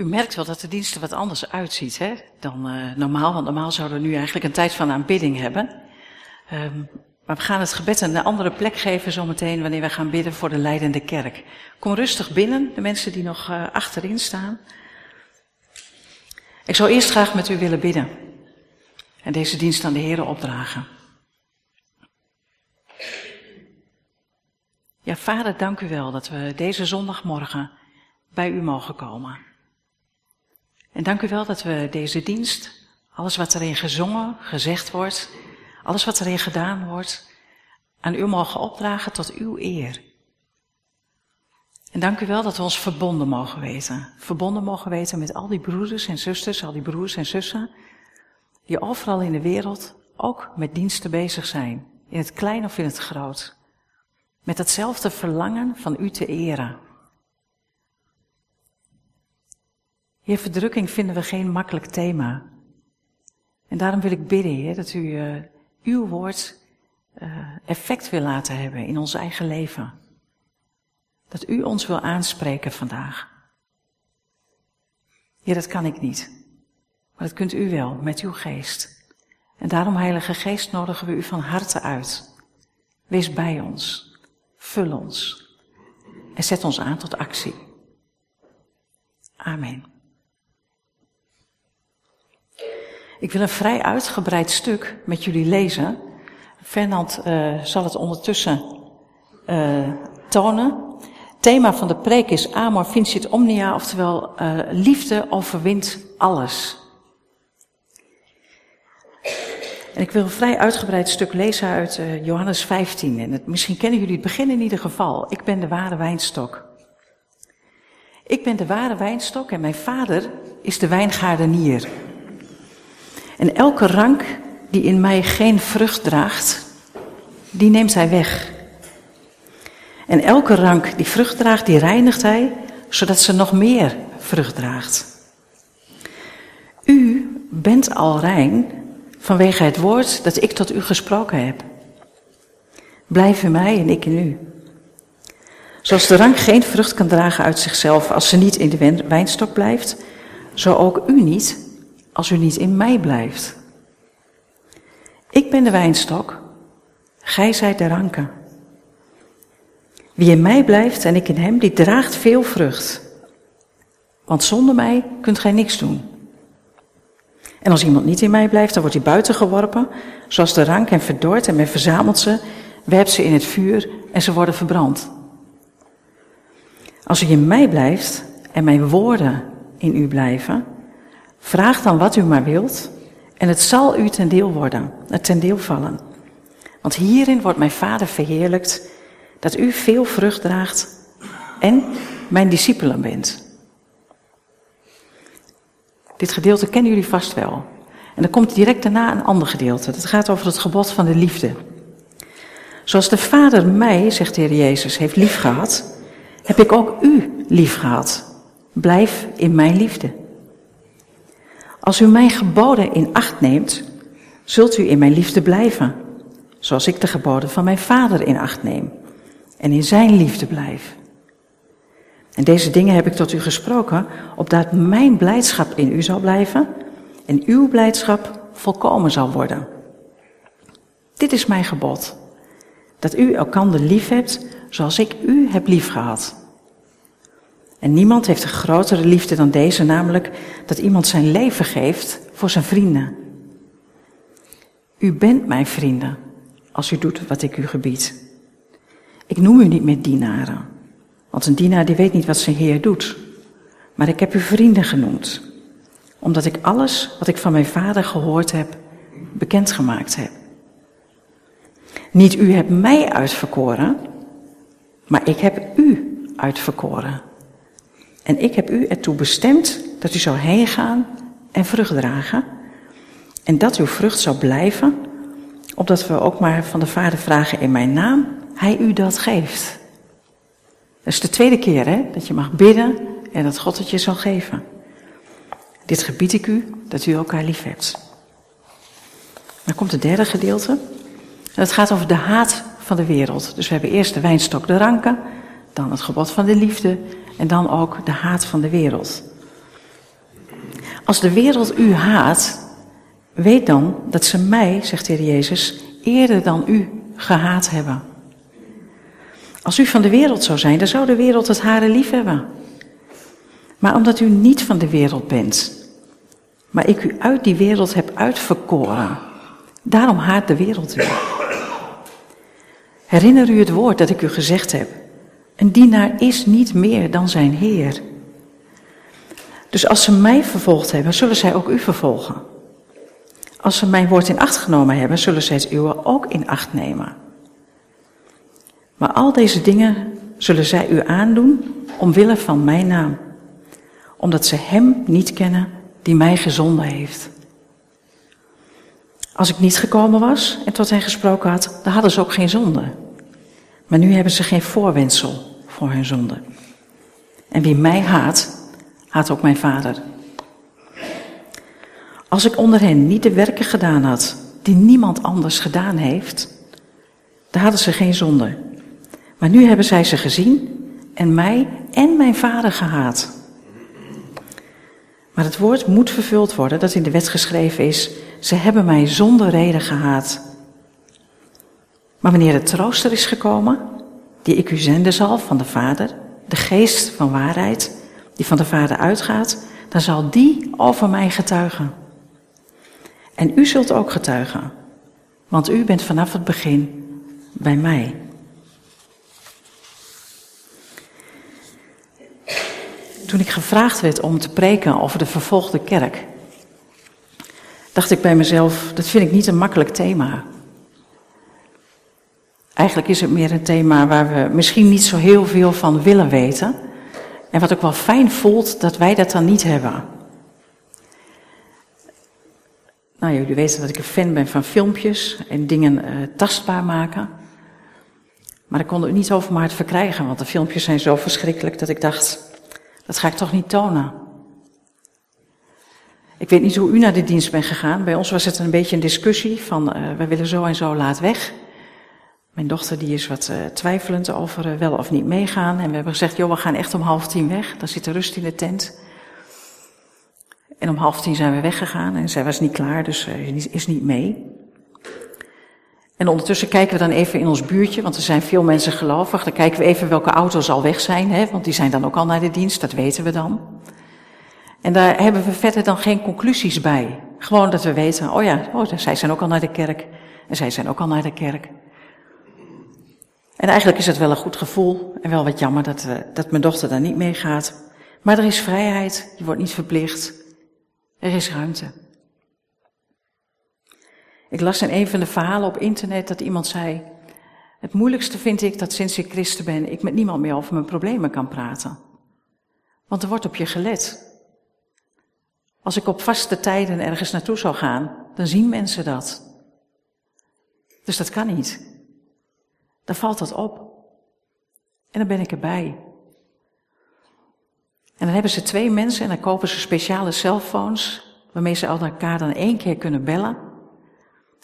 U merkt wel dat de dienst er wat anders uitziet hè, dan uh, normaal. Want normaal zouden we nu eigenlijk een tijd van aanbidding hebben. Um, maar we gaan het gebed een andere plek geven zometeen wanneer we gaan bidden voor de leidende kerk. Kom rustig binnen, de mensen die nog uh, achterin staan. Ik zou eerst graag met u willen bidden. En deze dienst aan de Heer opdragen. Ja, vader, dank u wel dat we deze zondagmorgen bij u mogen komen. En dank u wel dat we deze dienst, alles wat erin gezongen, gezegd wordt, alles wat erin gedaan wordt, aan u mogen opdragen tot uw eer. En dank u wel dat we ons verbonden mogen weten. Verbonden mogen weten met al die broeders en zusters, al die broers en zussen, die overal in de wereld ook met diensten bezig zijn. In het klein of in het groot. Met hetzelfde verlangen van u te eren. Heer, verdrukking vinden we geen makkelijk thema. En daarom wil ik bidden, Heer, dat u uh, uw woord uh, effect wil laten hebben in ons eigen leven. Dat u ons wil aanspreken vandaag. Ja, dat kan ik niet. Maar dat kunt u wel met uw geest. En daarom, Heilige Geest, nodigen we u van harte uit. Wees bij ons. Vul ons. En zet ons aan tot actie. Amen. Ik wil een vrij uitgebreid stuk met jullie lezen. Fernand uh, zal het ondertussen uh, tonen. Thema van de preek is Amor vincit omnia, oftewel uh, liefde overwint alles. En ik wil een vrij uitgebreid stuk lezen uit Johannes 15. En het, misschien kennen jullie het begin in ieder geval. Ik ben de ware wijnstok. Ik ben de ware wijnstok en mijn vader is de wijngaardenier. En elke rank die in mij geen vrucht draagt, die neemt hij weg. En elke rank die vrucht draagt, die reinigt hij, zodat ze nog meer vrucht draagt. U bent al rein vanwege het woord dat ik tot u gesproken heb. Blijf in mij en ik in u. Zoals de rank geen vrucht kan dragen uit zichzelf als ze niet in de wijnstok blijft, zo ook u niet als u niet in mij blijft. Ik ben de wijnstok, gij zijt de ranken. Wie in mij blijft en ik in hem, die draagt veel vrucht. Want zonder mij kunt gij niks doen. En als iemand niet in mij blijft, dan wordt hij buiten geworpen, zoals de rank en verdort en men verzamelt ze, werpt ze in het vuur en ze worden verbrand. Als u in mij blijft en mijn woorden in u blijven, vraag dan wat u maar wilt en het zal u ten deel worden, ten deel vallen. Want hierin wordt mijn Vader verheerlijkt, dat u veel vrucht draagt en mijn discipelen bent. Dit gedeelte kennen jullie vast wel. En dan komt direct daarna een ander gedeelte. Dat gaat over het gebod van de liefde. Zoals de Vader mij, zegt de Heer Jezus, heeft lief gehad, heb ik ook u lief gehad. Blijf in mijn liefde. Als u mijn geboden in acht neemt, zult u in mijn liefde blijven, zoals ik de geboden van mijn Vader in acht neem en in zijn liefde blijf. En deze dingen heb ik tot u gesproken, opdat mijn blijdschap in u zal blijven en uw blijdschap volkomen zal worden. Dit is mijn gebod, dat u elkander lief hebt zoals ik u heb lief gehad. En niemand heeft een grotere liefde dan deze, namelijk dat iemand zijn leven geeft voor zijn vrienden. U bent mijn vrienden als u doet wat ik u gebied. Ik noem u niet meer dienaren, want een dienaar die weet niet wat zijn Heer doet. Maar ik heb u vrienden genoemd, omdat ik alles wat ik van mijn vader gehoord heb, bekendgemaakt heb. Niet u hebt mij uitverkoren, maar ik heb u uitverkoren. En ik heb u ertoe bestemd dat u zou heen gaan en vrucht dragen. En dat uw vrucht zou blijven, opdat we ook maar van de Vader vragen in mijn naam, hij u dat geeft. Dat is de tweede keer hè, dat je mag bidden en dat God het je zal geven. Dit gebied ik u, dat u elkaar lief hebt. Dan komt het derde gedeelte. En dat gaat over de haat van de wereld. Dus we hebben eerst de wijnstok, de ranken, dan het gebod van de liefde en dan ook de haat van de wereld. Als de wereld u haat, weet dan dat ze mij, zegt de Heer Jezus, eerder dan u gehaat hebben. Als u van de wereld zou zijn, dan zou de wereld het hare lief hebben. Maar omdat u niet van de wereld bent, maar ik u uit die wereld heb uitverkoren, daarom haat de wereld u. Herinner u het woord dat ik u gezegd heb. Een dienaar is niet meer dan zijn Heer. Dus als ze mij vervolgd hebben, zullen zij ook u vervolgen. Als ze mijn woord in acht genomen hebben, zullen zij het uwe ook in acht nemen. Maar al deze dingen zullen zij u aandoen omwille van mijn naam, omdat ze Hem niet kennen die mij gezonden heeft. Als ik niet gekomen was en tot hen gesproken had, dan hadden ze ook geen zonde. Maar nu hebben ze geen voorwendsel voor hun zonde. En wie mij haat, haat ook mijn vader. Als ik onder hen niet de werken gedaan had die niemand anders gedaan heeft, dan hadden ze geen zonde. Maar nu hebben zij ze gezien en mij en mijn vader gehaat. Maar het woord moet vervuld worden dat in de wet geschreven is: ze hebben mij zonder reden gehaat. Maar wanneer de trooster is gekomen, die ik u zenden zal van de Vader, de geest van waarheid, die van de Vader uitgaat, dan zal die over mij getuigen. En u zult ook getuigen, want u bent vanaf het begin bij mij. Toen ik gevraagd werd om te preken over de vervolgde kerk, dacht ik bij mezelf, dat vind ik niet een makkelijk thema. Eigenlijk is het meer een thema waar we misschien niet zo heel veel van willen weten. En wat ook wel fijn voelt dat wij dat dan niet hebben. Nou, jullie weten dat ik een fan ben van filmpjes en dingen uh, tastbaar maken. Maar ik kon het niet over mijn hart verkrijgen, want de filmpjes zijn zo verschrikkelijk dat ik dacht, dat ga ik toch niet tonen. Ik weet niet hoe u naar de dienst bent gegaan. Bij ons was het een beetje een discussie van, uh, wij willen zo en zo laat weg. Mijn dochter die is wat uh, twijfelend over uh, wel of niet meegaan. En we hebben gezegd, joh, we gaan echt om half tien weg. Dan zit de rust in de tent. En om half tien zijn we weggegaan en zij was niet klaar, dus uh, is niet mee. En ondertussen kijken we dan even in ons buurtje, want er zijn veel mensen gelovig. Dan kijken we even welke auto's al weg zijn, hè, want die zijn dan ook al naar de dienst, dat weten we dan. En daar hebben we verder dan geen conclusies bij. Gewoon dat we weten, oh ja, oh, zij zijn ook al naar de kerk. En zij zijn ook al naar de kerk. En eigenlijk is het wel een goed gevoel en wel wat jammer dat, uh, dat mijn dochter daar niet mee gaat. Maar er is vrijheid, je wordt niet verplicht. Er is ruimte. Ik las in een van de verhalen op internet dat iemand zei: Het moeilijkste vind ik dat sinds ik christen ben, ik met niemand meer over mijn problemen kan praten. Want er wordt op je gelet. Als ik op vaste tijden ergens naartoe zou gaan, dan zien mensen dat. Dus dat kan niet. Dan valt dat op. En dan ben ik erbij. En dan hebben ze twee mensen en dan kopen ze speciale cellphones, waarmee ze elkaar dan één keer kunnen bellen.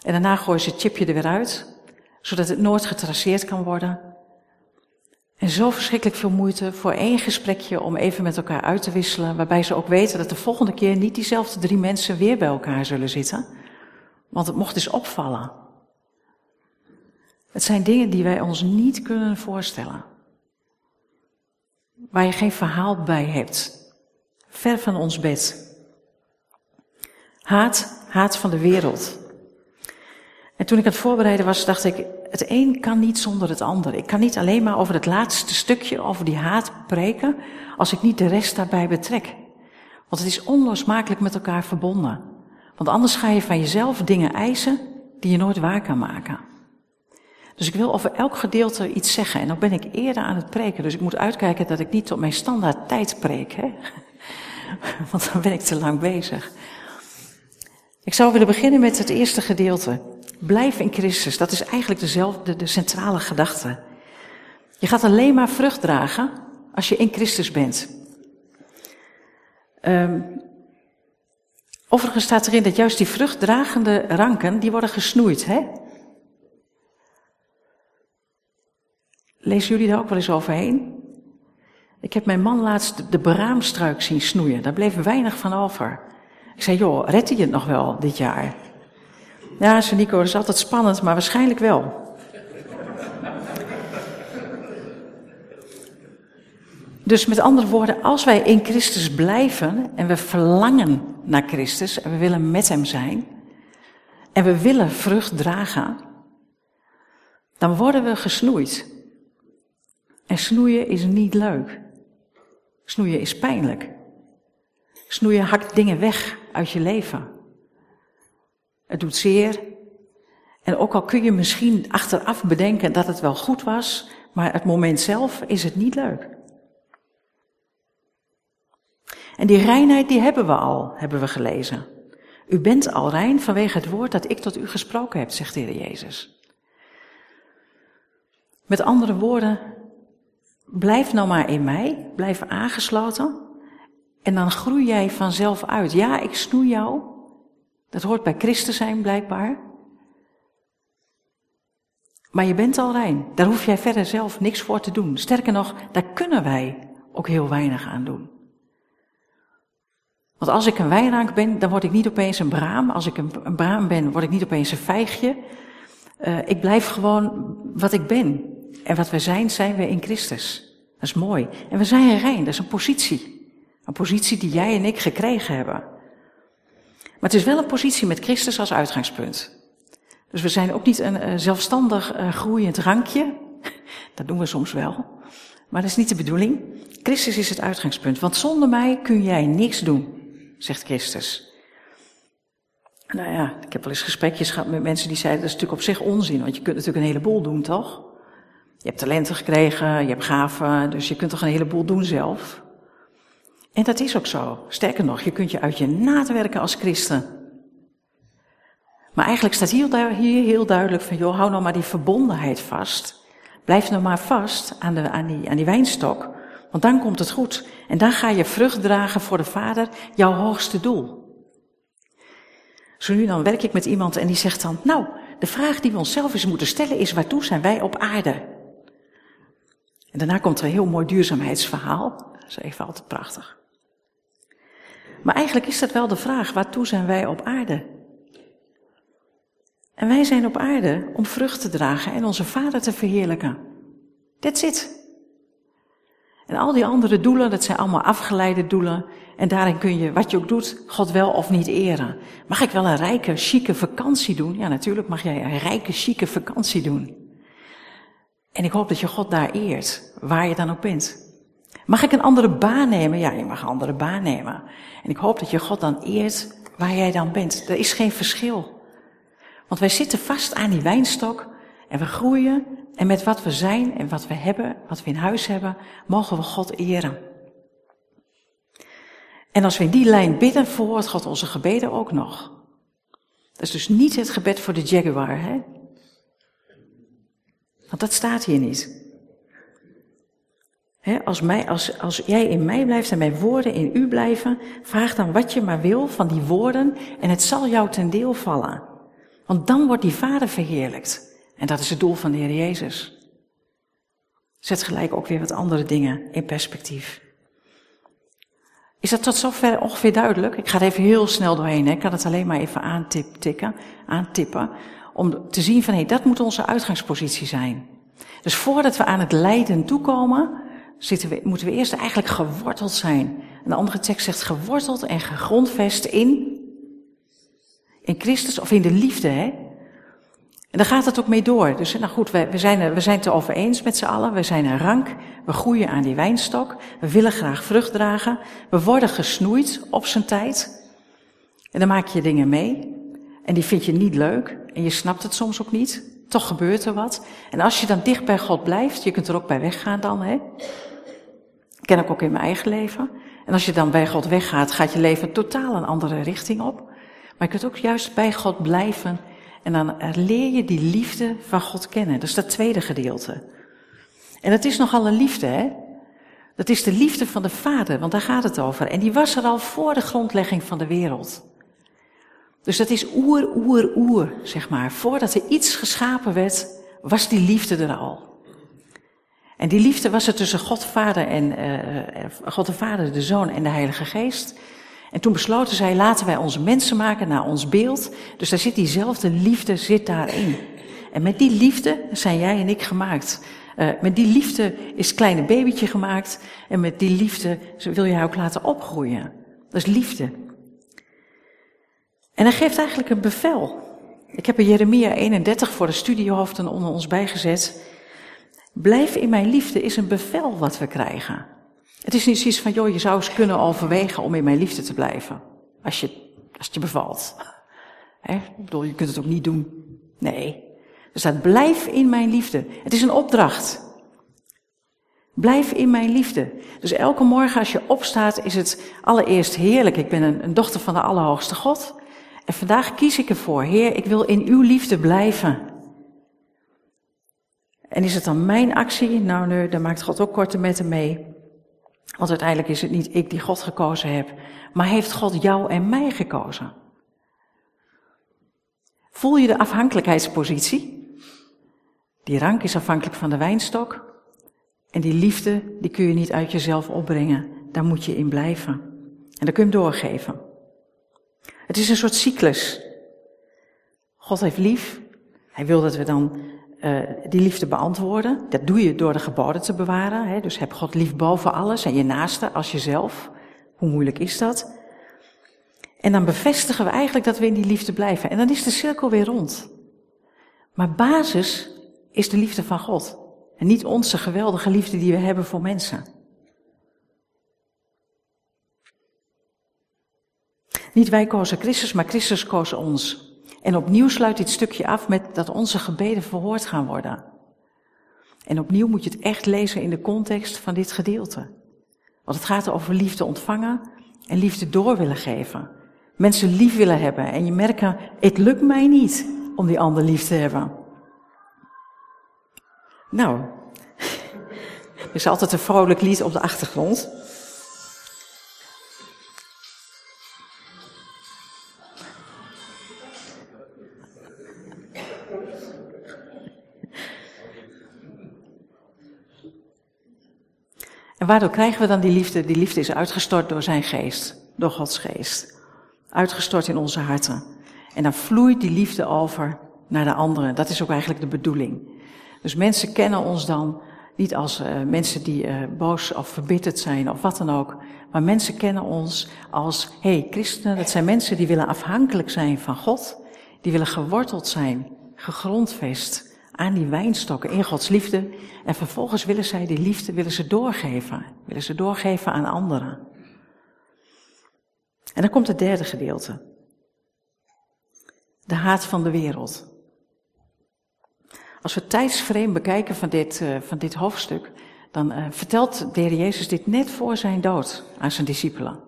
En daarna gooien ze het chipje er weer uit, zodat het nooit getraceerd kan worden. En zo verschrikkelijk veel moeite voor één gesprekje om even met elkaar uit te wisselen, waarbij ze ook weten dat de volgende keer niet diezelfde drie mensen weer bij elkaar zullen zitten. Want het mocht dus opvallen. Het zijn dingen die wij ons niet kunnen voorstellen. Waar je geen verhaal bij hebt. Ver van ons bed. Haat, haat van de wereld. En toen ik aan het voorbereiden was, dacht ik, het een kan niet zonder het ander. Ik kan niet alleen maar over het laatste stukje, over die haat preken, als ik niet de rest daarbij betrek. Want het is onlosmakelijk met elkaar verbonden. Want anders ga je van jezelf dingen eisen die je nooit waar kan maken. Dus ik wil over elk gedeelte iets zeggen. En dan ben ik eerder aan het preken. Dus ik moet uitkijken dat ik niet tot mijn standaard tijd preek. Hè? Want dan ben ik te lang bezig. Ik zou willen beginnen met het eerste gedeelte. Blijf in Christus. Dat is eigenlijk dezelfde, de centrale gedachte. Je gaat alleen maar vrucht dragen als je in Christus bent. Um, overigens staat erin dat juist die vruchtdragende ranken, die worden gesnoeid. Hè? Lezen jullie daar ook wel eens overheen? Ik heb mijn man laatst de braamstruik zien snoeien. Daar bleef weinig van over. Ik zei, joh, redt hij het nog wel dit jaar? Ja, zei Nico, dat is altijd spannend, maar waarschijnlijk wel. Dus met andere woorden, als wij in Christus blijven en we verlangen naar Christus en we willen met Hem zijn en we willen vrucht dragen, dan worden we gesnoeid. En snoeien is niet leuk. Snoeien is pijnlijk. Snoeien hakt dingen weg uit je leven. Het doet zeer. En ook al kun je misschien achteraf bedenken dat het wel goed was, maar het moment zelf is het niet leuk. En die reinheid die hebben we al, hebben we gelezen. U bent al rein vanwege het woord dat ik tot u gesproken heb, zegt de Heer Jezus. Met andere woorden, blijf nou maar in mij, blijf aangesloten en dan groei jij vanzelf uit. Ja, ik snoei jou. Dat hoort bij Christus zijn blijkbaar. Maar je bent al rein. Daar hoef jij verder zelf niks voor te doen. Sterker nog, daar kunnen wij ook heel weinig aan doen. Want als ik een wijnrank ben, dan word ik niet opeens een braam. Als ik een, een braam ben, word ik niet opeens een vijgje. Uh, ik blijf gewoon wat ik ben. En wat we zijn, zijn we in Christus. Dat is mooi. En we zijn rein, dat is een positie. Een positie die jij en ik gekregen hebben. Maar het is wel een positie met Christus als uitgangspunt. Dus we zijn ook niet een uh, zelfstandig uh, groeiend rankje. Dat doen we soms wel. Maar dat is niet de bedoeling. Christus is het uitgangspunt. Want zonder mij kun jij niks doen zegt Christus. Nou ja, ik heb wel eens gesprekjes gehad met mensen die zeiden, dat is natuurlijk op zich onzin, want je kunt natuurlijk een heleboel doen, toch? Je hebt talenten gekregen, je hebt gaven, dus je kunt toch een heleboel doen zelf. En dat is ook zo. Sterker nog, je kunt je uit je naad werken als christen. Maar eigenlijk staat hier, hier heel duidelijk van, joh, hou nou maar die verbondenheid vast. Blijf nou maar vast aan, de, aan, die, aan die wijnstok. Want dan komt het goed. En dan ga je vrucht dragen voor de Vader, jouw hoogste doel. Zo nu dan werk ik met iemand en die zegt dan, nou, de vraag die we onszelf eens moeten stellen is, waartoe zijn wij op aarde? En daarna komt er een heel mooi duurzaamheidsverhaal. Dat is even altijd prachtig. Maar eigenlijk is dat wel de vraag, waartoe zijn wij op aarde? En wij zijn op aarde om vrucht te dragen en onze Vader te verheerlijken. That's it. En al die andere doelen, dat zijn allemaal afgeleide doelen. En daarin kun je, wat je ook doet, God wel of niet eren. Mag ik wel een rijke, chique vakantie doen? Ja, natuurlijk mag jij een rijke, chique vakantie doen. En ik hoop dat je God daar eert, waar je dan ook bent. Mag ik een andere baan nemen? Ja, je mag een andere baan nemen. En ik hoop dat je God dan eert waar jij dan bent. Er is geen verschil. Want wij zitten vast aan die wijnstok en we groeien en met wat we zijn en wat we hebben, wat we in huis hebben, mogen we God eren. En als we in die lijn bidden, verhoort God onze gebeden ook nog. Dat is dus niet het gebed voor de jaguar, hè? Want dat staat hier niet. als, mij, als, als jij in mij blijft en mijn woorden in u blijven, vraag dan wat je maar wil van die woorden en het zal jou ten deel vallen. Want dan wordt die vader verheerlijkt. En dat is het doel van de Heer Jezus. Zet gelijk ook weer wat andere dingen in perspectief. Is dat tot zover ongeveer duidelijk? Ik ga er even heel snel doorheen. Hè. Ik kan het alleen maar even aantikken, aantippen. Om te zien van, hé, dat moet onze uitgangspositie zijn. Dus voordat we aan het lijden toekomen, zitten moeten we eerst eigenlijk geworteld zijn. En de andere tekst zegt geworteld en gegrondvest in, in Christus of in de liefde. Hè? En daar gaat het ook mee door. Dus nou goed, we, we, zijn, we zijn het erover eens met z'n allen. We zijn een rank. We groeien aan die wijnstok. We willen graag vrucht dragen. We worden gesnoeid op zijn tijd. En dan maak je dingen mee. En die vind je niet leuk. En je snapt het soms ook niet. Toch gebeurt er wat. En als je dan dicht bij God blijft, je kunt er ook bij weggaan dan, hè. ken ik ook in mijn eigen leven. En als je dan bij God weggaat, gaat je leven totaal een andere richting op. Maar je kunt ook juist bij God blijven en dan leer je die liefde van God kennen. Dat is dat tweede gedeelte. En dat is nogal een liefde, hè? Dat is de liefde van de Vader, want daar gaat het over. En die was er al voor de grondlegging van de wereld. Dus dat is oer, oer, oer, zeg maar. Voordat er iets geschapen werd, was die liefde er al. En die liefde was er tussen God, Vader en uh, God de Vader, de Zoon en de Heilige Geest. En toen besloten zij, laten wij onze mensen maken naar ons beeld. Dus daar zit diezelfde liefde zit daarin. En met die liefde zijn jij en ik gemaakt. Uh, met die liefde is kleine babytje gemaakt. En met die liefde wil je haar ook laten opgroeien. Dat is liefde. En hij geeft eigenlijk een bevel. Ik heb er Jeremia 31 voor de studiehoofden onder ons bijgezet. Blijf in mijn liefde is een bevel wat we krijgen. Het is niet zoiets van, joh, je zou eens kunnen overwegen om in mijn liefde te blijven. Als, je, als het je bevalt. Ik bedoel, je kunt het ook niet doen. Nee. Er staat, blijf in mijn liefde. Het is een opdracht. Blijf in mijn liefde. Dus elke morgen als je opstaat is het allereerst heerlijk. Ik ben een dochter van de Allerhoogste God. En vandaag kies ik ervoor, Heer, ik wil in uw liefde blijven. En is het dan mijn actie? Nou, nee, daar maakt God ook korte metten mee. Want uiteindelijk is het niet ik die God gekozen heb, maar heeft God jou en mij gekozen. Voel je de afhankelijkheidspositie? Die rank is afhankelijk van de wijnstok. En die liefde, die kun je niet uit jezelf opbrengen. Daar moet je in blijven. En dat kun je hem doorgeven. Het is een soort cyclus. God heeft lief. Hij wil dat we dan uh, die liefde beantwoorden. Dat doe je door de geboden te bewaren. Hè? Dus heb God lief boven alles en je naaste als jezelf. Hoe moeilijk is dat? En dan bevestigen we eigenlijk dat we in die liefde blijven. En dan is de cirkel weer rond. Maar basis is de liefde van God. En niet onze geweldige liefde die we hebben voor mensen. Niet wij kozen Christus, maar Christus koos ons. En opnieuw sluit dit stukje af met dat onze gebeden verhoord gaan worden. En opnieuw moet je het echt lezen in de context van dit gedeelte. Want het gaat over liefde ontvangen en liefde door willen geven. Mensen lief willen hebben en je merken, het lukt mij niet om die ander lief te hebben. Nou, er is altijd een vrolijk lied op de achtergrond. En waardoor krijgen we dan die liefde? Die liefde is uitgestort door zijn geest, door Gods geest. Uitgestort in onze harten. En dan vloeit die liefde over naar de anderen. Dat is ook eigenlijk de bedoeling. Dus mensen kennen ons dan niet als uh, mensen die uh, boos of verbitterd zijn of wat dan ook. Maar mensen kennen ons als, hé, hey, christenen, dat zijn mensen die willen afhankelijk zijn van God. Die willen geworteld zijn, gegrondvest aan die wijnstokken in Gods liefde. En vervolgens willen zij die liefde willen ze doorgeven. Willen ze doorgeven aan anderen. En dan komt het derde gedeelte. De haat van de wereld. Als we het bekijken van dit, uh, van dit hoofdstuk, dan uh, vertelt de Jezus dit net voor zijn dood aan zijn discipelen.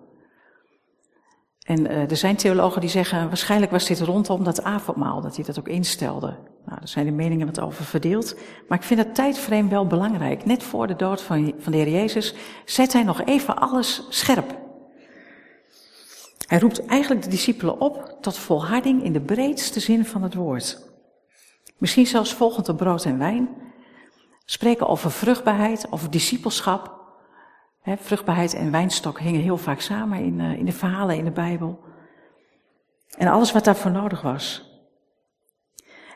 En uh, er zijn theologen die zeggen, waarschijnlijk was dit rondom dat avondmaal, dat hij dat ook instelde. Nou, daar zijn de meningen wat over verdeeld. Maar ik vind het tijdframe wel belangrijk. Net voor de dood van, van de Heer Jezus zet hij nog even alles scherp. Hij roept eigenlijk de discipelen op tot volharding in de breedste zin van het woord. Misschien zelfs volgend brood en wijn. Spreken over vruchtbaarheid, over discipelschap. He, vruchtbaarheid en wijnstok hingen heel vaak samen in, uh, in de verhalen in de Bijbel. En alles wat daarvoor nodig was.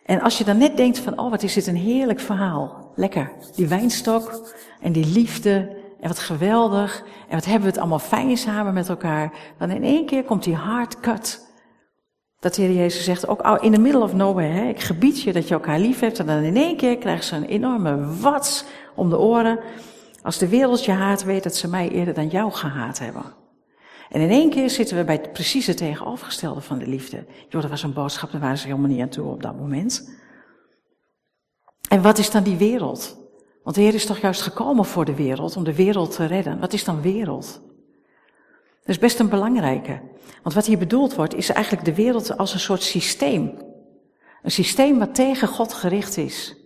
En als je dan net denkt van, oh wat is dit een heerlijk verhaal. Lekker, die wijnstok en die liefde en wat geweldig. En wat hebben we het allemaal fijn samen met elkaar. Dan in één keer komt die hard cut. Dat de Heer Jezus zegt, ook in the middle of nowhere, hè, ik gebied je dat je elkaar lief hebt. En dan in één keer krijgen ze een enorme wats om de oren. Als de wereld je haat, weet dat ze mij eerder dan jou gehaat hebben. En in één keer zitten we bij het precies tegenovergestelde van de liefde. Joh, dat was een boodschap, daar waren ze helemaal niet aan toe op dat moment. En wat is dan die wereld? Want de Heer is toch juist gekomen voor de wereld, om de wereld te redden. Wat is dan wereld? Dat is best een belangrijke. Want wat hier bedoeld wordt, is eigenlijk de wereld als een soort systeem. Een systeem wat tegen God gericht is.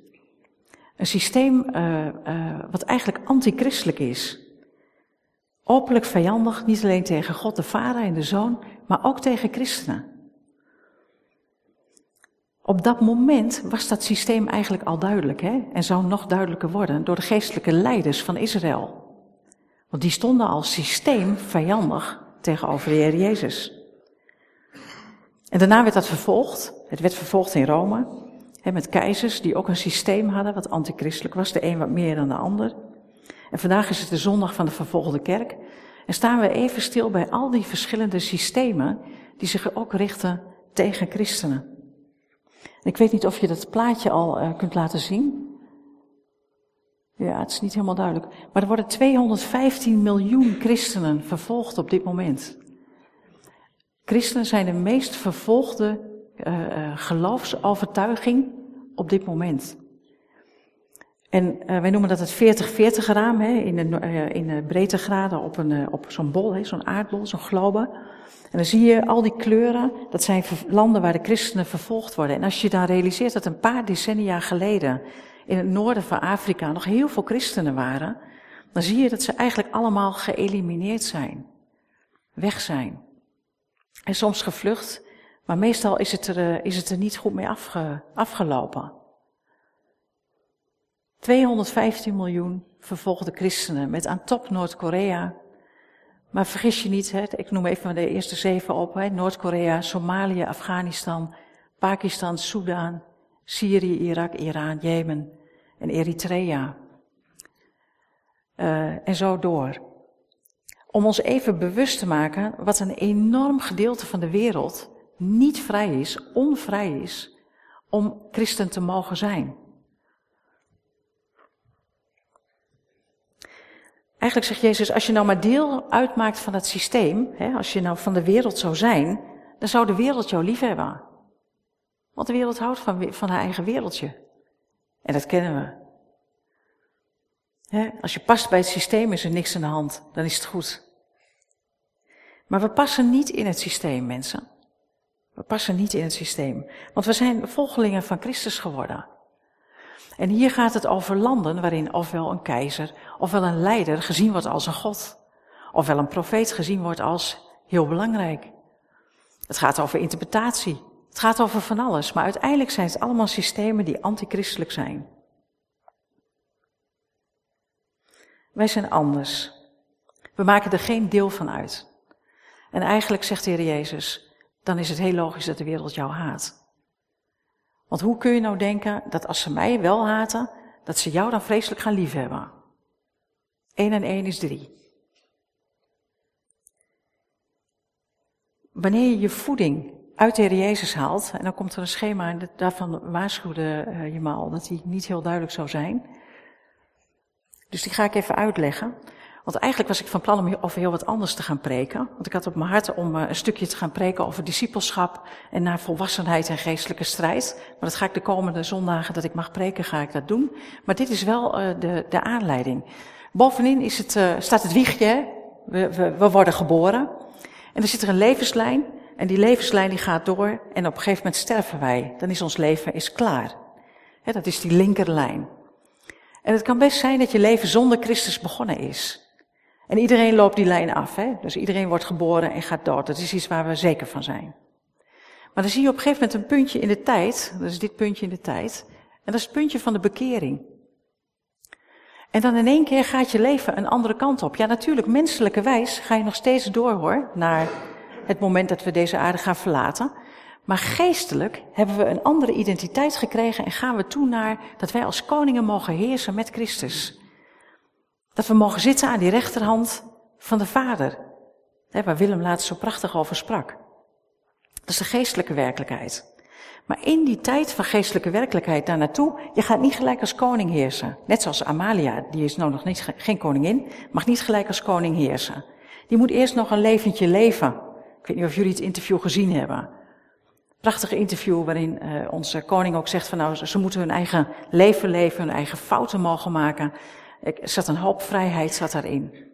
Een systeem uh, uh, wat eigenlijk antichristelijk is. Openlijk vijandig, niet alleen tegen God de Vader en de Zoon, maar ook tegen christenen. Op dat moment was dat systeem eigenlijk al duidelijk, hè? En zou nog duidelijker worden door de geestelijke leiders van Israël. Want die stonden als systeem vijandig tegenover de Heer Jezus. En daarna werd dat vervolgd. Het werd vervolgd in Rome. Hè, met keizers die ook een systeem hadden wat antichristelijk was. De een wat meer dan de ander. En vandaag is het de zondag van de vervolgde kerk. En staan we even stil bij al die verschillende systemen die zich ook richten tegen christenen. ik weet niet of je dat plaatje al uh, kunt laten zien. Ja, het is niet helemaal duidelijk. Maar er worden 215 miljoen christenen vervolgd op dit moment. Christenen zijn de meest vervolgde uh, geloofsovertuiging op dit moment. En uh, wij noemen dat het 40-40 raam, hè, in, de, uh, in de breedtegraden op, een, op zo'n bol, zo'n aardbol, zo'n globe. En dan zie je al die kleuren, dat zijn landen waar de christenen vervolgd worden. En als je dan realiseert dat een paar decennia geleden in het noorden van Afrika nog heel veel christenen waren, dan zie je dat ze eigenlijk allemaal geëlimineerd zijn. Weg zijn. En soms gevlucht, maar meestal is het er, is het er niet goed mee afge, afgelopen. 215 miljoen vervolgde christenen met aan top Noord-Korea. Maar vergis je niet, hè, ik noem even de eerste zeven op. Noord-Korea, Somalië, Afghanistan, Pakistan, Soedan, Syrië, Irak, Iran, Jemen en Eritrea. Uh, en zo door. Om ons even bewust te maken wat een enorm gedeelte van de wereld niet vrij is, onvrij is, om christen te mogen zijn. Eigenlijk zegt Jezus, als je nou maar deel uitmaakt van het systeem, hè, als je nou van de wereld zou zijn, dan zou de wereld jou lief hebben. Want de wereld houdt van, van haar eigen wereldje. En dat kennen we. Hè, als je past bij het systeem is er niks aan de hand, dan is het goed. Maar we passen niet in het systeem, mensen. We passen niet in het systeem. Want we zijn volgelingen van Christus geworden. En hier gaat het over landen waarin ofwel een keizer, ofwel een leider gezien wordt als een god. Ofwel een profeet gezien wordt als heel belangrijk. Het gaat over interpretatie. Het gaat over van alles. Maar uiteindelijk zijn het allemaal systemen die antichristelijk zijn. Wij zijn anders. We maken er geen deel van uit. En eigenlijk zegt de Heer Jezus, dan is het heel logisch dat de wereld jou haat. Want hoe kun je nou denken dat als ze mij wel haten, dat ze jou dan vreselijk gaan liefhebben? 1 en 1 is 3. Wanneer je je voeding uit de Heer Jezus haalt, en dan komt er een schema, en daarvan waarschuwde eh, je me al dat die niet heel duidelijk zou zijn. Dus die ga ik even uitleggen. Want eigenlijk was ik van plan om over heel wat anders te gaan preken. Want ik had op mijn hart om eh, een stukje te gaan preken over discipelschap en naar volwassenheid en geestelijke strijd. Maar dat ga ik de komende zondagen dat ik mag preken, ga ik dat doen. Maar dit is wel uh, de, de aanleiding. Bovenin is het, uh, staat het wiegje, we, we, worden geboren. En er zit er een levenslijn. En die levenslijn die gaat door. En op een gegeven moment sterven wij. Dan is ons leven is klaar. Dat is die linkerlijn. En het kan best zijn dat je leven zonder Christus begonnen is. En iedereen loopt die lijn af. Hè? Dus iedereen wordt geboren en gaat dood. Dat is iets waar we zeker van zijn. Maar dan zie je op een gegeven moment een puntje in de tijd. Dat is dit puntje in de tijd. En dat is het puntje van de bekering. En dan in één keer gaat je leven een andere kant op. Ja, natuurlijk, menselijke wijs ga je nog steeds door hoor. Naar het moment dat we deze aarde gaan verlaten. Maar geestelijk hebben we een andere identiteit gekregen en gaan we toe naar dat wij als koningen mogen heersen met Christus. Dat we mogen zitten aan die rechterhand van de Vader. Waar Willem laatst zo prachtig over sprak. Dat is de geestelijke werkelijkheid. Maar in die tijd van geestelijke werkelijkheid daar naartoe, je gaat niet gelijk als koning heersen. Net zoals Amalia, die is nou nog niet, geen koningin, mag niet gelijk als koning heersen. Die moet eerst nog een leventje leven. Ik weet niet of jullie het interview gezien hebben. Prachtig interview waarin uh, onze koning ook zegt van nou, ze moeten hun eigen leven leven, hun eigen fouten mogen maken. Er zat een hoop vrijheid zat daarin.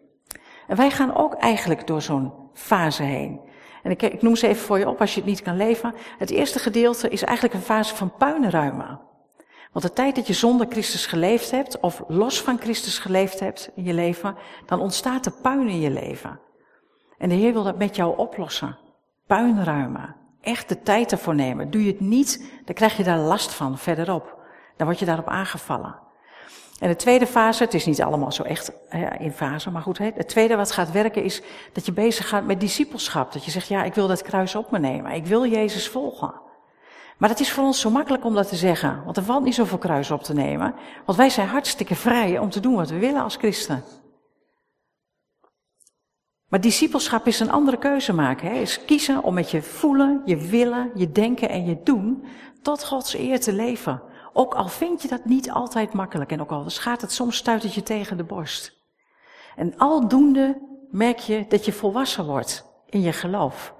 En wij gaan ook eigenlijk door zo'n fase heen. En ik, ik, noem ze even voor je op als je het niet kan leven. Het eerste gedeelte is eigenlijk een fase van puinruimen. Want de tijd dat je zonder Christus geleefd hebt, of los van Christus geleefd hebt in je leven, dan ontstaat er puin in je leven. En de Heer wil dat met jou oplossen. Puinruimen. Echt de tijd ervoor nemen. Doe je het niet, dan krijg je daar last van verderop. Dan word je daarop aangevallen. En de tweede fase, het is niet allemaal zo echt in fase, maar goed, het tweede wat gaat werken is dat je bezig gaat met discipelschap. Dat je zegt, ja, ik wil dat kruis op me nemen, ik wil Jezus volgen. Maar het is voor ons zo makkelijk om dat te zeggen, want er valt niet zoveel kruis op te nemen. Want wij zijn hartstikke vrij om te doen wat we willen als christen. Maar discipelschap is een andere keuze maken. Is kiezen om met je voelen, je willen, je denken en je doen tot Gods eer te leven. Ook al vind je dat niet altijd makkelijk en ook al gaat het soms stuitert je tegen de borst. En aldoende merk je dat je volwassen wordt in je geloof.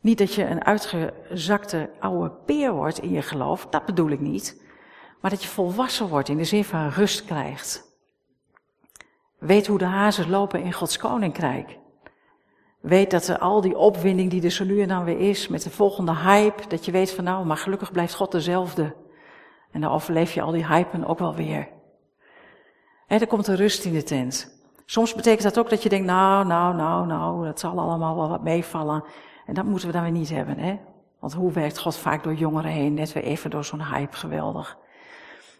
Niet dat je een uitgezakte oude peer wordt in je geloof, dat bedoel ik niet. Maar dat je volwassen wordt in de zin van rust krijgt. Weet hoe de hazen lopen in Gods koninkrijk. Weet dat er al die opwinding die er zo nu en dan weer is, met de volgende hype, dat je weet van nou, maar gelukkig blijft God dezelfde. En dan overleef je al die hypen ook wel weer. En er komt een rust in de tent. Soms betekent dat ook dat je denkt, nou, nou, nou, nou, dat zal allemaal wel wat meevallen. En dat moeten we dan weer niet hebben, hè? Want hoe werkt God vaak door jongeren heen? Net weer even door zo'n hype, geweldig.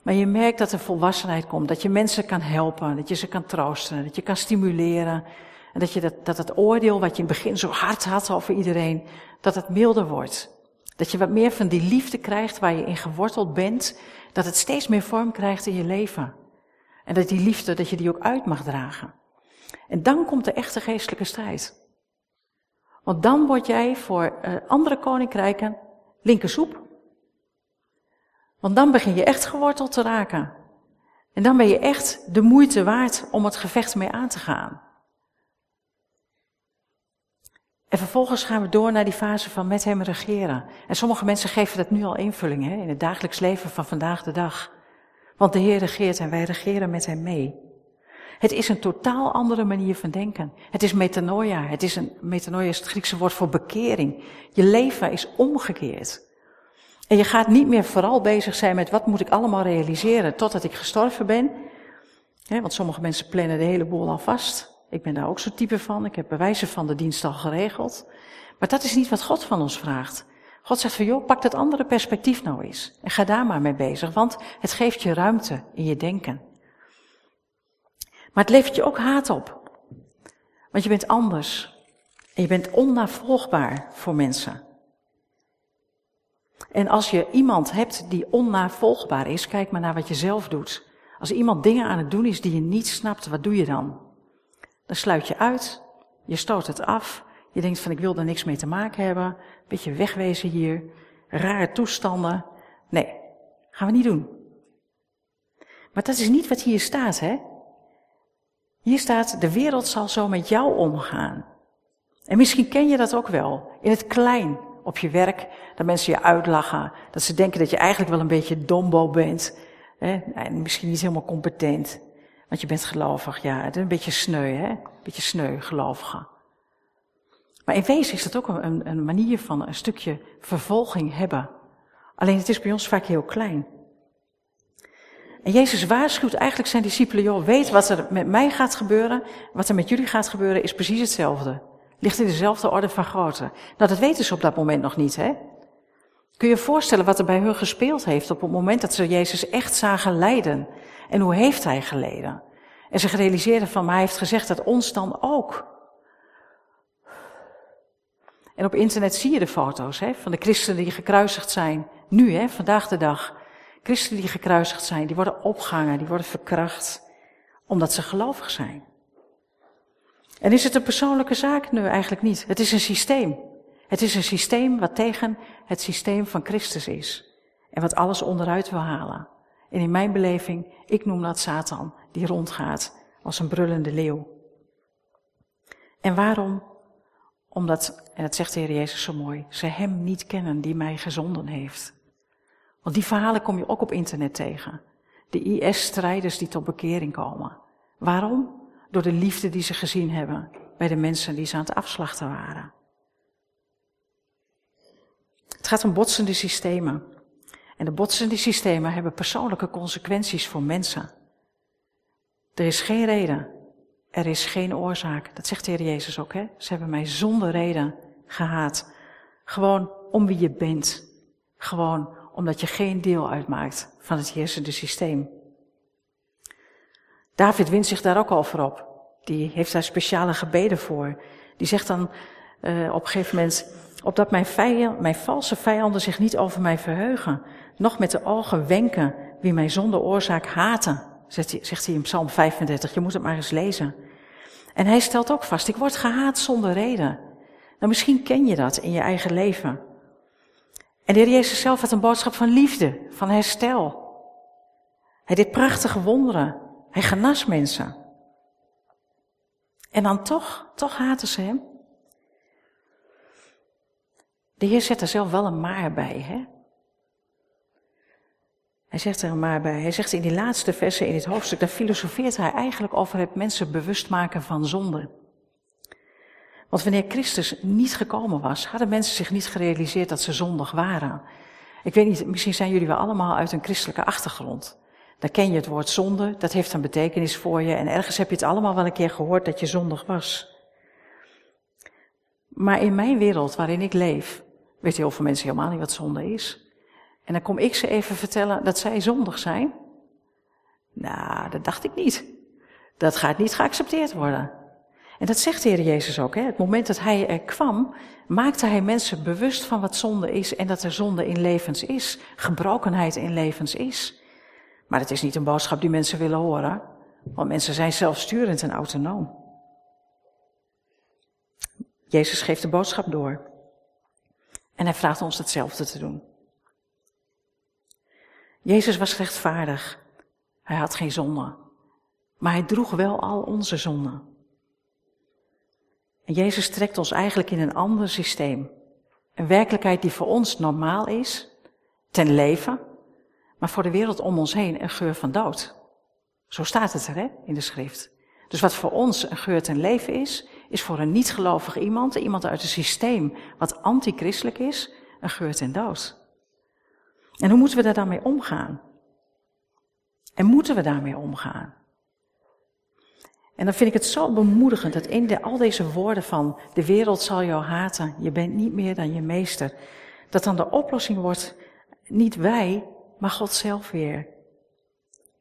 Maar je merkt dat er volwassenheid komt, dat je mensen kan helpen, dat je ze kan troosten, dat je kan stimuleren. En dat, je dat, dat het oordeel wat je in het begin zo hard had over iedereen, dat het milder wordt. Dat je wat meer van die liefde krijgt waar je in geworteld bent, dat het steeds meer vorm krijgt in je leven. En dat die liefde, dat je die ook uit mag dragen. En dan komt de echte geestelijke strijd. Want dan word jij voor uh, andere koninkrijken linkersoep. Want dan begin je echt geworteld te raken. En dan ben je echt de moeite waard om het gevecht mee aan te gaan. En vervolgens gaan we door naar die fase van met hem regeren. En sommige mensen geven dat nu al invulling hè, in het dagelijks leven van vandaag de dag. Want de Heer regeert en wij regeren met hem mee. Het is een totaal andere manier van denken. Het is metanoia. Het is een, metanoia is het Griekse woord voor bekering. Je leven is omgekeerd. En je gaat niet meer vooral bezig zijn met wat moet ik allemaal realiseren totdat ik gestorven ben. want sommige mensen plannen de hele boel al vast. Ik ben daar ook zo'n type van. Ik heb bewijzen van de dienst al geregeld. Maar dat is niet wat God van ons vraagt. God zegt van joh, pak dat andere perspectief nou eens. En ga daar maar mee bezig, want het geeft je ruimte in je denken. Maar het levert je ook haat op. Want je bent anders. En je bent onnavolgbaar voor mensen. En als je iemand hebt die onnavolgbaar is, kijk maar naar wat je zelf doet. Als iemand dingen aan het doen is die je niet snapt, wat doe je dan? Dan sluit je uit, je stoot het af, je denkt van ik wil er niks mee te maken hebben, een beetje wegwezen hier, rare toestanden. Nee, gaan we niet doen. Maar dat is niet wat hier staat, hè? Hier staat, de wereld zal zo met jou omgaan. En misschien ken je dat ook wel, in het klein, op je werk, dat mensen je uitlachen, dat ze denken dat je eigenlijk wel een beetje dombo bent, hè? en misschien niet helemaal competent. Want je bent gelovig, ja. Het een beetje sneu, hè? Een beetje sneu, gelovige. Maar in wezen is dat ook een, een manier van een stukje vervolging hebben. Alleen het is bij ons vaak heel klein. En Jezus waarschuwt eigenlijk zijn discipelen, joh, weet wat er met mij gaat gebeuren, wat er met jullie gaat gebeuren, is precies hetzelfde. Ligt in dezelfde orde van grootte. Nou, dat weten ze op dat moment nog niet, hè? Kun je je voorstellen wat er bij hun gespeeld heeft op het moment dat ze Jezus echt zagen lijden? En hoe heeft hij geleden? En zich realiseerden van, maar hij heeft gezegd dat ons dan ook. En op internet zie je de foto's hè, van de christenen die gekruisigd zijn. Nu, hè, vandaag de dag. Christenen die gekruisigd zijn, die worden opgehangen, die worden verkracht. Omdat ze gelovig zijn. En is het een persoonlijke zaak? Nee, eigenlijk niet. Het is een systeem. Het is een systeem wat tegen het systeem van Christus is. En wat alles onderuit wil halen. En in mijn beleving, ik noem dat Satan, die rondgaat als een brullende leeuw. En waarom? Omdat, en dat zegt de Heer Jezus zo mooi, ze Hem niet kennen die mij gezonden heeft. Want die verhalen kom je ook op internet tegen. De IS-strijders die tot bekering komen. Waarom? Door de liefde die ze gezien hebben bij de mensen die ze aan het afslachten waren. Het gaat om botsende systemen. En de botsende systemen hebben persoonlijke consequenties voor mensen. Er is geen reden. Er is geen oorzaak. Dat zegt de Heer Jezus ook, hè? Ze hebben mij zonder reden gehaat. Gewoon om wie je bent. Gewoon omdat je geen deel uitmaakt van het heersende systeem. David wint zich daar ook over op. Die heeft daar speciale gebeden voor. Die zegt dan uh, op een gegeven moment, opdat mijn, vijand, mijn valse vijanden zich niet over mij verheugen, nog met de ogen wenken wie mijn zonde oorzaak haten, zegt hij, zegt hij in Psalm 35. Je moet het maar eens lezen. En hij stelt ook vast, ik word gehaat zonder reden. Nou, misschien ken je dat in je eigen leven. En de Heer Jezus zelf had een boodschap van liefde, van herstel. Hij deed prachtige wonderen. Hij genas mensen. En dan toch, toch haten ze hem. De Heer zet er zelf wel een maar bij, hè? Hij zegt er een maar bij. Hij zegt in die laatste versen in dit hoofdstuk, daar filosofeert hij eigenlijk over het mensen bewust maken van zonde. Want wanneer Christus niet gekomen was, hadden mensen zich niet gerealiseerd dat ze zondig waren. Ik weet niet, misschien zijn jullie wel allemaal uit een christelijke achtergrond. Dan ken je het woord zonde, dat heeft een betekenis voor je en ergens heb je het allemaal wel een keer gehoord dat je zondig was. Maar in mijn wereld waarin ik leef, weet heel veel mensen helemaal niet wat zonde is. En dan kom ik ze even vertellen dat zij zondig zijn. Nou, dat dacht ik niet. Dat gaat niet geaccepteerd worden. En dat zegt de Heer Jezus ook. Hè? Het moment dat Hij er kwam, maakte Hij mensen bewust van wat zonde is en dat er zonde in levens is, gebrokenheid in levens is. Maar het is niet een boodschap die mensen willen horen, want mensen zijn zelfsturend en autonoom. Jezus geeft de boodschap door. En hij vraagt ons hetzelfde te doen. Jezus was rechtvaardig. Hij had geen zonde. Maar hij droeg wel al onze zonden. En Jezus trekt ons eigenlijk in een ander systeem. Een werkelijkheid die voor ons normaal is, ten leven, maar voor de wereld om ons heen een geur van dood. Zo staat het er hè, in de schrift. Dus wat voor ons een geur ten leven is, is voor een niet-gelovig iemand, iemand uit een systeem wat antichristelijk is, een geur ten dood. En hoe moeten we daar dan mee omgaan? En moeten we daarmee omgaan? En dan vind ik het zo bemoedigend dat in al deze woorden van de wereld zal jou haten, je bent niet meer dan je meester, dat dan de oplossing wordt niet wij, maar God zelf weer.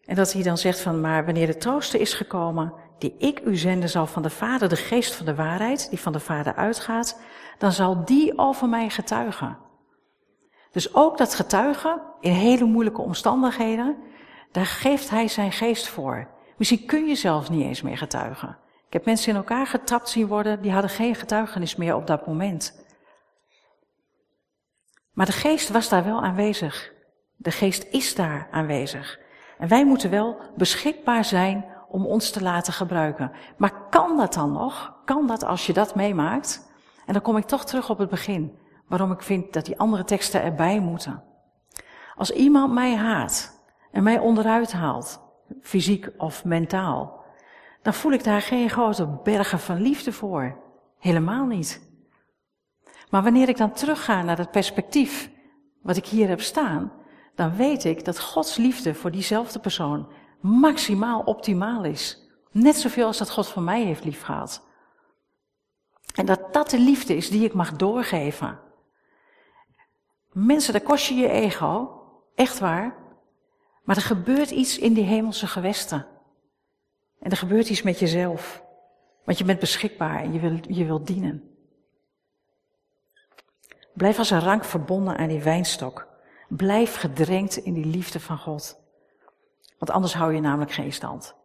En dat hij dan zegt van, maar wanneer de trooster is gekomen, die ik u zenden zal van de Vader, de geest van de waarheid, die van de Vader uitgaat, dan zal die over mij getuigen. Dus ook dat getuigen in hele moeilijke omstandigheden, daar geeft hij zijn geest voor. Misschien kun je zelfs niet eens meer getuigen. Ik heb mensen in elkaar getrapt zien worden, die hadden geen getuigenis meer op dat moment. Maar de geest was daar wel aanwezig. De geest is daar aanwezig. En wij moeten wel beschikbaar zijn om ons te laten gebruiken. Maar kan dat dan nog? Kan dat als je dat meemaakt? En dan kom ik toch terug op het begin. Waarom ik vind dat die andere teksten erbij moeten. Als iemand mij haat en mij onderuit haalt, fysiek of mentaal, dan voel ik daar geen grote bergen van liefde voor. Helemaal niet. Maar wanneer ik dan terugga naar het perspectief wat ik hier heb staan, dan weet ik dat Gods liefde voor diezelfde persoon maximaal optimaal is. Net zoveel als dat God van mij heeft liefgehad. En dat dat de liefde is die ik mag doorgeven. Mensen, dat kost je je ego. Echt waar. Maar er gebeurt iets in die hemelse gewesten. En er gebeurt iets met jezelf. Want je bent beschikbaar en je wil, je wilt dienen. Blijf als een rank verbonden aan die wijnstok. Blijf gedrenkt in die liefde van God. Want anders hou je namelijk geen stand.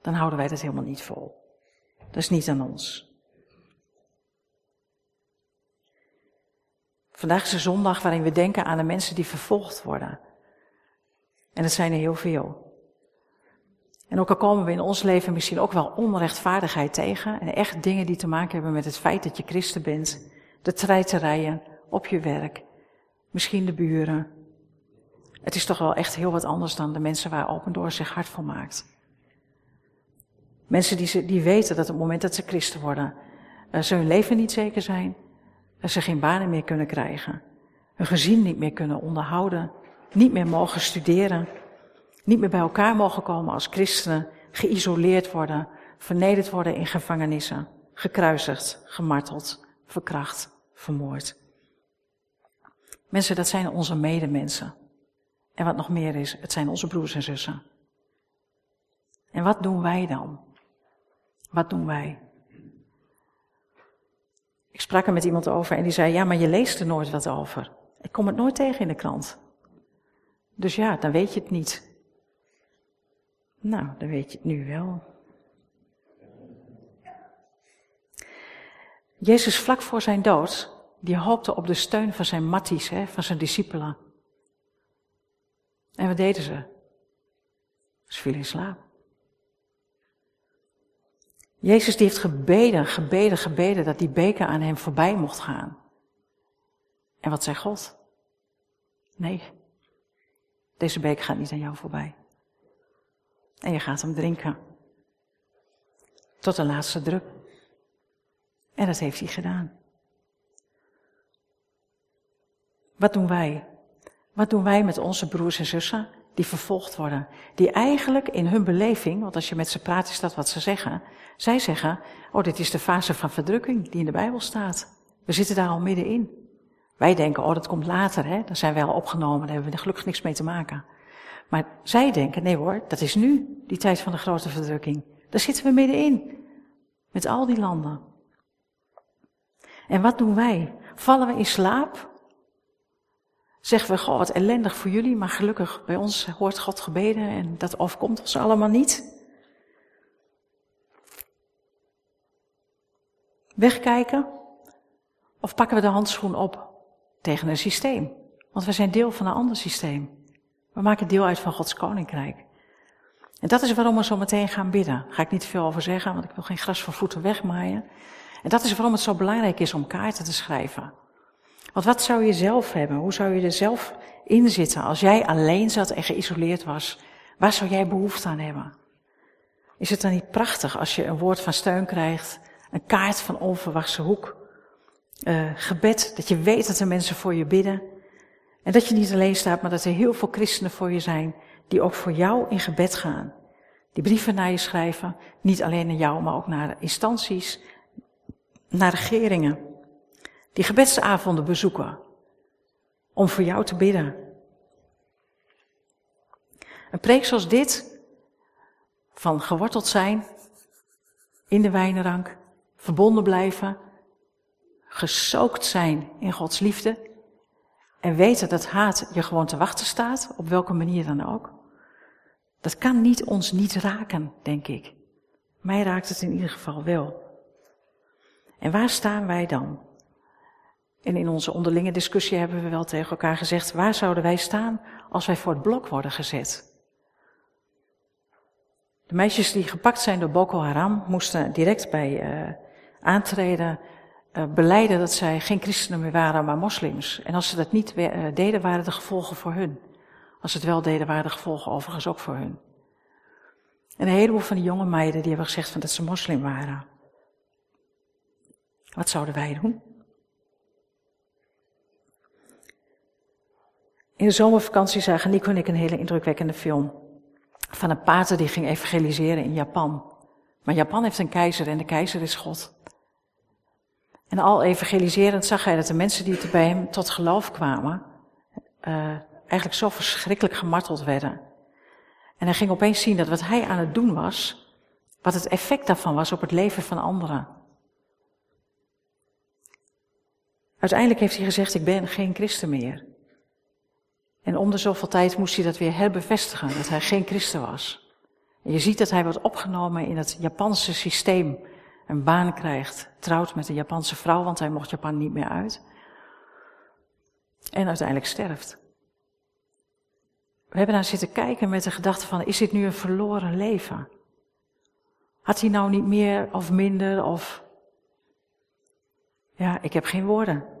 Dan houden wij dat helemaal niet vol. Dat is niet aan ons. Vandaag is een zondag waarin we denken aan de mensen die vervolgd worden. En dat zijn er heel veel. En ook al komen we in ons leven misschien ook wel onrechtvaardigheid tegen. En echt dingen die te maken hebben met het feit dat je christen bent. De treiterijen op je werk. Misschien de buren. Het is toch wel echt heel wat anders dan de mensen waar Open Door zich hard voor maakt. Mensen die, ze, die weten dat op het moment dat ze christen worden, uh, ze hun leven niet zeker zijn. Dat ze geen banen meer kunnen krijgen. Hun gezin niet meer kunnen onderhouden. Niet meer mogen studeren. Niet meer bij elkaar mogen komen als christenen. Geïsoleerd worden. Vernederd worden in gevangenissen. Gekruisigd, gemarteld, verkracht, vermoord. Mensen, dat zijn onze medemensen. En wat nog meer is, het zijn onze broers en zussen. En wat doen wij dan? Wat doen wij? Ik sprak er met iemand over en die zei: Ja, maar je leest er nooit wat over. Ik kom het nooit tegen in de krant. Dus ja, dan weet je het niet. Nou, dan weet je het nu wel. Jezus vlak voor zijn dood, die hoopte op de steun van zijn matties, hè, van zijn discipelen. En wat deden ze? Ze vielen in slaap. Jezus die heeft gebeden, gebeden, gebeden dat die beker aan hem voorbij mocht gaan. En wat zei God? Nee, deze beker gaat niet aan jou voorbij. En je gaat hem drinken. Tot de laatste drup. En dat heeft hij gedaan. Wat doen wij? Wat doen wij met onze broers en zussen die vervolgd worden? Die eigenlijk in hun beleving, want als je met ze praat is dat wat ze zeggen. Zij zeggen, oh dit is de fase van verdrukking die in de Bijbel staat. We zitten daar al middenin. Wij denken, oh dat komt later, hè? dan zijn wij al opgenomen, daar hebben we er gelukkig niks mee te maken. Maar zij denken, nee hoor, dat is nu, die tijd van de grote verdrukking. Daar zitten we middenin. Met al die landen. En wat doen wij? Vallen we in slaap? Zeggen we, goh, wat ellendig voor jullie, maar gelukkig bij ons hoort God gebeden en dat overkomt ons allemaal niet. Wegkijken? Of pakken we de handschoen op tegen een systeem? Want we zijn deel van een ander systeem. We maken deel uit van Gods koninkrijk. En dat is waarom we zo meteen gaan bidden. Daar ga ik niet veel over zeggen, want ik wil geen gras van voeten wegmaaien. En dat is waarom het zo belangrijk is om kaarten te schrijven. Want wat zou je zelf hebben? Hoe zou je er zelf in zitten als jij alleen zat en geïsoleerd was? Waar zou jij behoefte aan hebben? Is het dan niet prachtig als je een woord van steun krijgt, een kaart van onverwachte hoek, uh, gebed, dat je weet dat er mensen voor je bidden en dat je niet alleen staat, maar dat er heel veel christenen voor je zijn die ook voor jou in gebed gaan. Die brieven naar je schrijven, niet alleen naar jou, maar ook naar instanties, naar regeringen. Die gebedsavonden bezoeken om voor jou te bidden. Een preek zoals dit, van geworteld zijn in de wijnrank, verbonden blijven, gesookt zijn in Gods liefde, en weten dat haat je gewoon te wachten staat, op welke manier dan ook. Dat kan niet ons niet raken, denk ik. Mij raakt het in ieder geval wel. En waar staan wij dan? En in onze onderlinge discussie hebben we wel tegen elkaar gezegd, waar zouden wij staan als wij voor het blok worden gezet? De meisjes die gepakt zijn door Boko Haram moesten direct bij uh, aantreden uh, beleiden dat zij geen christenen meer waren, maar moslims. En als ze dat niet uh, deden, waren de gevolgen voor hun. Als ze het wel deden, waren de gevolgen overigens ook voor hun. En een heleboel van die jonge meiden die hebben gezegd van dat ze moslim waren. Wat zouden wij doen? In de zomervakantie zagen Nico en ik een hele indrukwekkende film. Van een pater die ging evangeliseren in Japan. Maar Japan heeft een keizer en de keizer is God. En al evangeliserend zag hij dat de mensen die bij hem tot geloof kwamen, uh, eigenlijk zo verschrikkelijk gemarteld werden. En hij ging opeens zien dat wat hij aan het doen was, wat het effect daarvan was op het leven van anderen. Uiteindelijk heeft hij gezegd, ik ben geen christen meer. En om de zoveel tijd moest hij dat weer herbevestigen, dat hij geen christen was. En je ziet dat hij wordt opgenomen in het Japanse systeem een baan krijgt, trouwt met een Japanse vrouw, want hij mocht Japan niet meer uit. En uiteindelijk sterft. We hebben naar zitten kijken met de gedachte van, is dit nu een verloren leven? Had hij nou niet meer of minder of... Ja, ik heb geen woorden.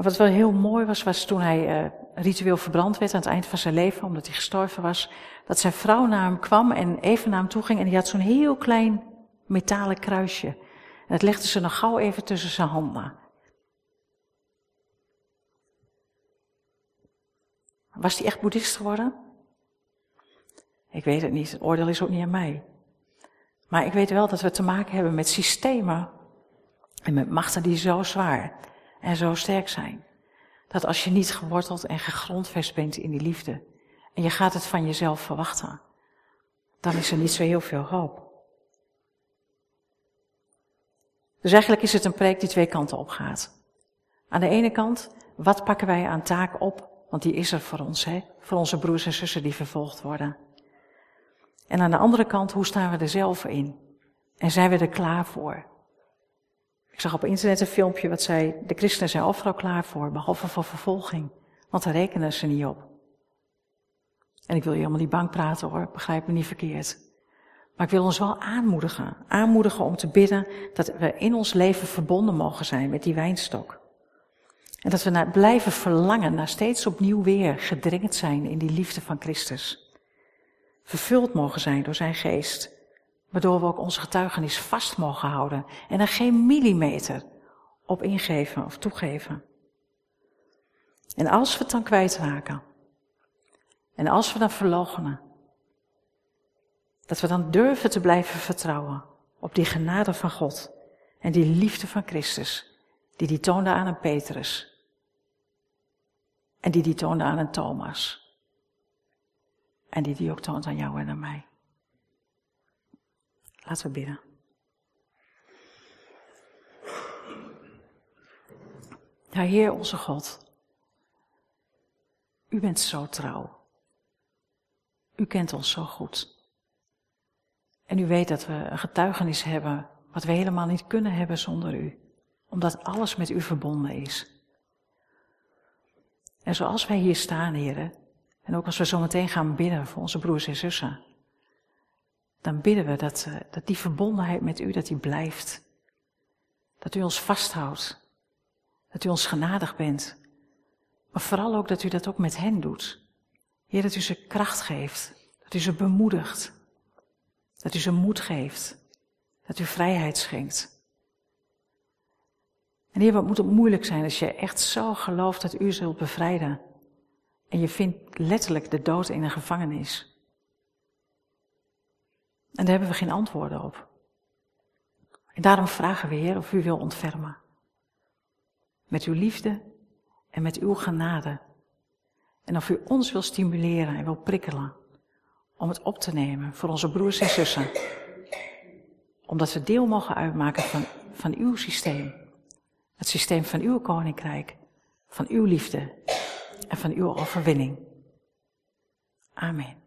Maar wat wel heel mooi was, was toen hij uh, ritueel verbrand werd aan het eind van zijn leven, omdat hij gestorven was, dat zijn vrouw naar hem kwam en even naar hem toe ging en die had zo'n heel klein metalen kruisje. En dat legde ze nog gauw even tussen zijn handen. Was hij echt boeddhist geworden? Ik weet het niet. Het oordeel is ook niet aan mij. Maar ik weet wel dat we te maken hebben met systemen en met machten die zo zwaar en zo sterk zijn. Dat als je niet geworteld en gegrondvest bent in die liefde en je gaat het van jezelf verwachten, dan is er niet zo heel veel hoop. Dus eigenlijk is het een preek die twee kanten op gaat. Aan de ene kant, wat pakken wij aan taak op? Want die is er voor ons, hè? voor onze broers en zussen die vervolgd worden. En aan de andere kant, hoe staan we er zelf in? En zijn we er klaar voor? Ik zag op internet een filmpje wat zei, de christenen zijn overal klaar voor, behalve voor vervolging. Want daar rekenen ze niet op. En ik wil je helemaal niet bang praten hoor, begrijp me niet verkeerd. Maar ik wil ons wel aanmoedigen. Aanmoedigen om te bidden dat we in ons leven verbonden mogen zijn met die wijnstok. En dat we naar, blijven verlangen naar steeds opnieuw weer gedringend zijn in die liefde van Christus. Vervuld mogen zijn door zijn geest. Waardoor we ook onze getuigenis vast mogen houden en er geen millimeter op ingeven of toegeven. En als we het dan kwijtraken, en als we dan verloochenen, dat we dan durven te blijven vertrouwen op die genade van God en die liefde van Christus, die die toonde aan een Petrus en die die toonde aan een Thomas en die die ook toont aan jou en aan mij. Laten we bidden. Ja, Heer onze God, U bent zo trouw. U kent ons zo goed. En u weet dat we een getuigenis hebben wat we helemaal niet kunnen hebben zonder u. Omdat alles met u verbonden is. En zoals wij hier staan, heren, en ook als we zo meteen gaan bidden voor onze broers en zussen, dan bidden we dat, eh, dat die verbondenheid met u, dat die blijft. Dat u ons vasthoudt. Dat u ons genadig bent. Maar vooral ook dat u dat ook met hen doet. Heer, dat u ze kracht geeft. Dat u ze bemoedigt. Dat u ze moed geeft. Dat u vrijheid schenkt. En Heer, wat moet het moeilijk zijn als je echt zo gelooft dat u zult bevrijden. En je vindt letterlijk de dood in een gevangenis. En daar hebben we geen antwoorden op. En daarom vragen we, Heer, of u wil ontfermen. Met uw liefde en met uw genade. En of u ons wil stimuleren en wil prikkelen om het op te nemen voor onze broers en zussen. Omdat we deel mogen uitmaken van, van uw systeem. Het systeem van uw koninkrijk, van uw liefde en van uw overwinning. Amen.